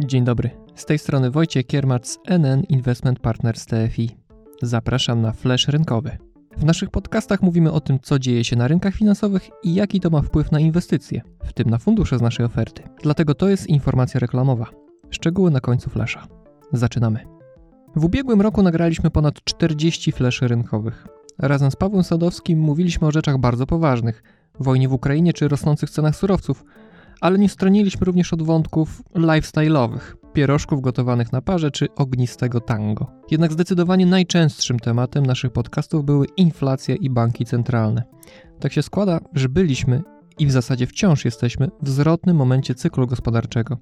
Dzień dobry. Z tej strony Wojciech Kiermacz z NN Investment Partners TFI. Zapraszam na Flash Rynkowy. W naszych podcastach mówimy o tym, co dzieje się na rynkach finansowych i jaki to ma wpływ na inwestycje, w tym na fundusze z naszej oferty. Dlatego to jest informacja reklamowa. Szczegóły na końcu flasha. Zaczynamy. W ubiegłym roku nagraliśmy ponad 40 fleszy rynkowych. Razem z Pawłem Sadowskim mówiliśmy o rzeczach bardzo poważnych wojnie w Ukrainie czy rosnących cenach surowców, ale nie stroniliśmy również od wątków lifestyle'owych, pierożków gotowanych na parze czy ognistego tango. Jednak zdecydowanie najczęstszym tematem naszych podcastów były inflacja i banki centralne. Tak się składa, że byliśmy i w zasadzie wciąż jesteśmy w zwrotnym momencie cyklu gospodarczego.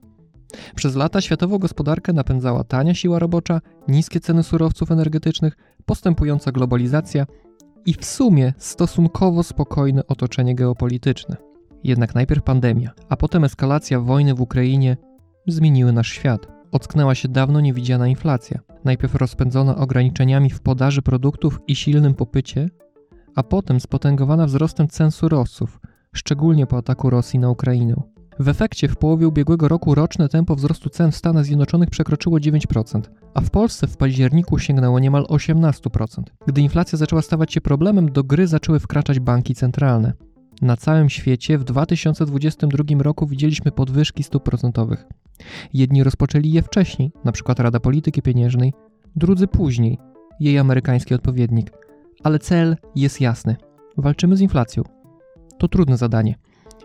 Przez lata światową gospodarkę napędzała tania siła robocza, niskie ceny surowców energetycznych, postępująca globalizacja i w sumie stosunkowo spokojne otoczenie geopolityczne. Jednak najpierw pandemia, a potem eskalacja wojny w Ukrainie zmieniły nasz świat. Ocknęła się dawno niewidziana inflacja, najpierw rozpędzona ograniczeniami w podaży produktów i silnym popycie, a potem spotęgowana wzrostem cen surowców, szczególnie po ataku Rosji na Ukrainę. W efekcie w połowie ubiegłego roku roczne tempo wzrostu cen w Stanach Zjednoczonych przekroczyło 9%, a w Polsce w październiku sięgnęło niemal 18%. Gdy inflacja zaczęła stawać się problemem, do gry zaczęły wkraczać banki centralne. Na całym świecie w 2022 roku widzieliśmy podwyżki stóp procentowych. Jedni rozpoczęli je wcześniej, np. Rada Polityki Pieniężnej, drudzy później, jej amerykański odpowiednik. Ale cel jest jasny. Walczymy z inflacją. To trudne zadanie.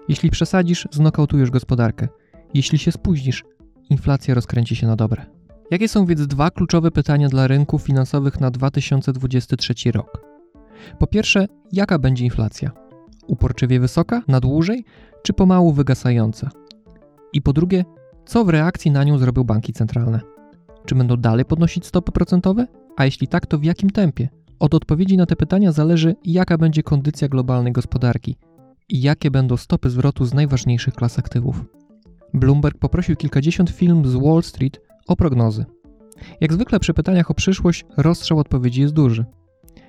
Jeśli przesadzisz, znokautujesz gospodarkę. Jeśli się spóźnisz, inflacja rozkręci się na dobre. Jakie są więc dwa kluczowe pytania dla rynków finansowych na 2023 rok? Po pierwsze, jaka będzie inflacja? Uporczywie wysoka, na dłużej, czy pomału wygasająca? I po drugie, co w reakcji na nią zrobią banki centralne? Czy będą dalej podnosić stopy procentowe? A jeśli tak, to w jakim tempie? Od odpowiedzi na te pytania zależy, jaka będzie kondycja globalnej gospodarki i jakie będą stopy zwrotu z najważniejszych klas aktywów. Bloomberg poprosił kilkadziesiąt firm z Wall Street o prognozy. Jak zwykle przy pytaniach o przyszłość rozstrzał odpowiedzi jest duży.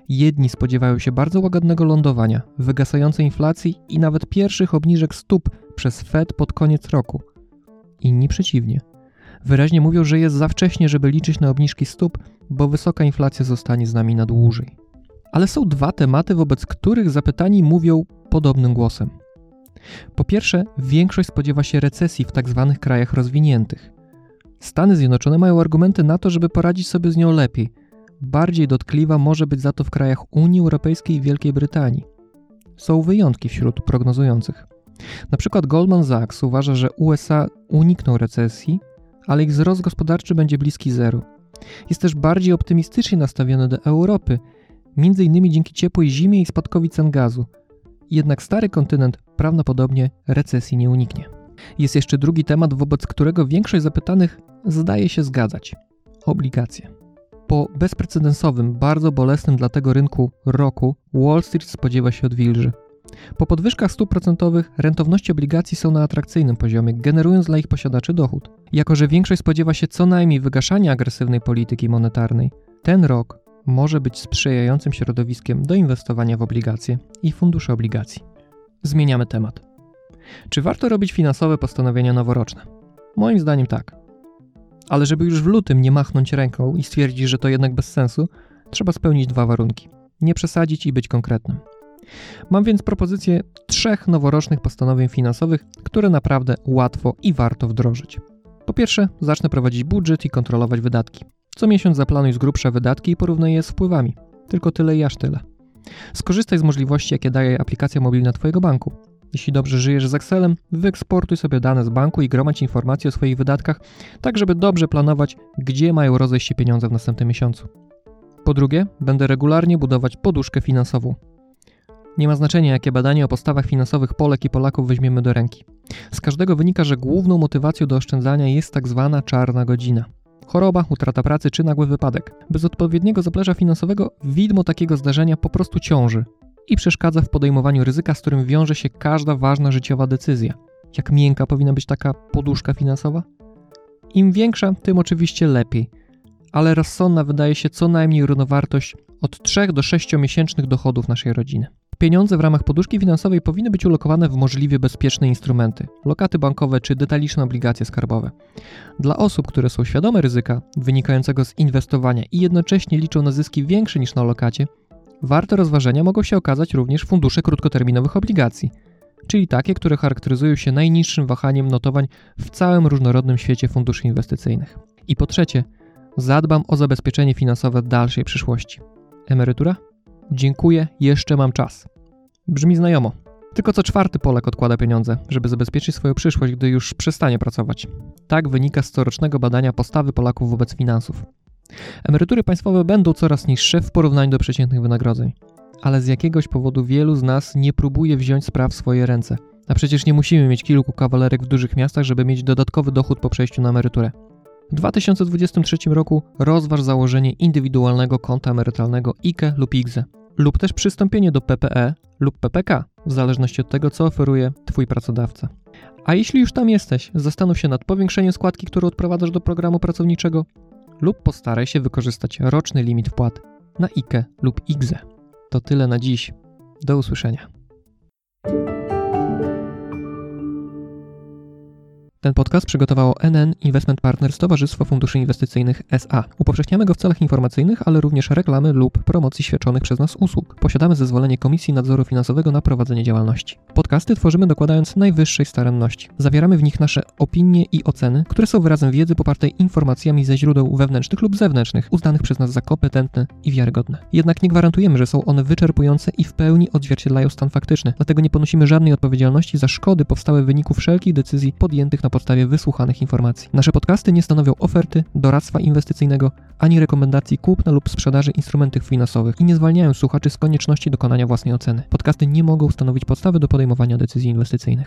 Jedni spodziewają się bardzo łagodnego lądowania, wygasającej inflacji i nawet pierwszych obniżek stóp przez Fed pod koniec roku. Inni przeciwnie. Wyraźnie mówią, że jest za wcześnie, żeby liczyć na obniżki stóp, bo wysoka inflacja zostanie z nami na dłużej. Ale są dwa tematy, wobec których zapytani mówią podobnym głosem. Po pierwsze, większość spodziewa się recesji w tzw. Tak krajach rozwiniętych. Stany Zjednoczone mają argumenty na to, żeby poradzić sobie z nią lepiej. Bardziej dotkliwa może być za to w krajach Unii Europejskiej i Wielkiej Brytanii. Są wyjątki wśród prognozujących. Na przykład Goldman Sachs uważa, że USA unikną recesji, ale ich wzrost gospodarczy będzie bliski zeru. Jest też bardziej optymistycznie nastawiony do Europy, m.in. dzięki ciepłej zimie i spadkowi cen gazu. Jednak stary kontynent prawdopodobnie recesji nie uniknie. Jest jeszcze drugi temat, wobec którego większość zapytanych zdaje się zgadzać obligacje. Po bezprecedensowym, bardzo bolesnym dla tego rynku roku Wall Street spodziewa się odwilży. Po podwyżkach stóp procentowych rentowności obligacji są na atrakcyjnym poziomie, generując dla ich posiadaczy dochód. Jako, że większość spodziewa się co najmniej wygaszania agresywnej polityki monetarnej, ten rok może być sprzyjającym środowiskiem do inwestowania w obligacje i fundusze obligacji. Zmieniamy temat. Czy warto robić finansowe postanowienia noworoczne? Moim zdaniem tak. Ale żeby już w lutym nie machnąć ręką i stwierdzić, że to jednak bez sensu, trzeba spełnić dwa warunki: nie przesadzić i być konkretnym. Mam więc propozycję trzech noworocznych postanowień finansowych, które naprawdę łatwo i warto wdrożyć. Po pierwsze, zacznę prowadzić budżet i kontrolować wydatki. Co miesiąc zaplanuj z grubsza wydatki i porównaj je z wpływami. Tylko tyle i aż tyle. Skorzystaj z możliwości, jakie daje aplikacja mobilna Twojego banku. Jeśli dobrze żyjesz z Excelem, wyeksportuj sobie dane z banku i gromadź informacje o swoich wydatkach, tak żeby dobrze planować, gdzie mają rozejść się pieniądze w następnym miesiącu. Po drugie, będę regularnie budować poduszkę finansową. Nie ma znaczenia, jakie badanie o postawach finansowych Polek i Polaków weźmiemy do ręki. Z każdego wynika, że główną motywacją do oszczędzania jest tak zwana czarna godzina. Choroba, utrata pracy czy nagły wypadek. Bez odpowiedniego zaplecza finansowego widmo takiego zdarzenia po prostu ciąży i przeszkadza w podejmowaniu ryzyka, z którym wiąże się każda ważna życiowa decyzja. Jak miękka powinna być taka poduszka finansowa? Im większa, tym oczywiście lepiej, ale rozsądna wydaje się co najmniej równowartość od 3 do 6 miesięcznych dochodów naszej rodziny. Pieniądze w ramach poduszki finansowej powinny być ulokowane w możliwie bezpieczne instrumenty lokaty bankowe czy detaliczne obligacje skarbowe. Dla osób, które są świadome ryzyka wynikającego z inwestowania i jednocześnie liczą na zyski większe niż na lokacie, warte rozważenia mogą się okazać również fundusze krótkoterminowych obligacji, czyli takie, które charakteryzują się najniższym wahaniem notowań w całym różnorodnym świecie funduszy inwestycyjnych. I po trzecie, zadbam o zabezpieczenie finansowe dalszej przyszłości. Emerytura? Dziękuję, jeszcze mam czas. Brzmi znajomo. Tylko co czwarty Polak odkłada pieniądze, żeby zabezpieczyć swoją przyszłość, gdy już przestanie pracować. Tak wynika z corocznego badania postawy Polaków wobec finansów. Emerytury państwowe będą coraz niższe w porównaniu do przeciętnych wynagrodzeń, ale z jakiegoś powodu wielu z nas nie próbuje wziąć spraw w swoje ręce. A przecież nie musimy mieć kilku kawalerek w dużych miastach, żeby mieć dodatkowy dochód po przejściu na emeryturę. W 2023 roku rozważ założenie indywidualnego konta emerytalnego IKE lub IGZE lub też przystąpienie do PPE lub PPK, w zależności od tego, co oferuje Twój pracodawca. A jeśli już tam jesteś, zastanów się nad powiększeniem składki, którą odprowadzasz do programu pracowniczego, lub postaraj się wykorzystać roczny limit wpłat na IKE lub IGZE. To tyle na dziś. Do usłyszenia. Ten podcast przygotowało NN Investment Partners Towarzystwo Funduszy Inwestycyjnych SA. Upowszechniamy go w celach informacyjnych, ale również reklamy lub promocji świadczonych przez nas usług. Posiadamy zezwolenie Komisji Nadzoru Finansowego na prowadzenie działalności. Podcasty tworzymy dokładając najwyższej staranności. Zawieramy w nich nasze opinie i oceny, które są wyrazem wiedzy popartej informacjami ze źródeł wewnętrznych lub zewnętrznych, uznanych przez nas za kompetentne i wiarygodne. Jednak nie gwarantujemy, że są one wyczerpujące i w pełni odzwierciedlają stan faktyczny, dlatego nie ponosimy żadnej odpowiedzialności za szkody powstałe w wyniku wszelkich decyzji podjętych na podstawie wysłuchanych informacji. Nasze podcasty nie stanowią oferty, doradztwa inwestycyjnego, ani rekomendacji kupna lub sprzedaży instrumentów finansowych i nie zwalniają słuchaczy z konieczności dokonania własnej oceny. Podcasty nie mogą stanowić podstawy do podejmowania decyzji inwestycyjnych.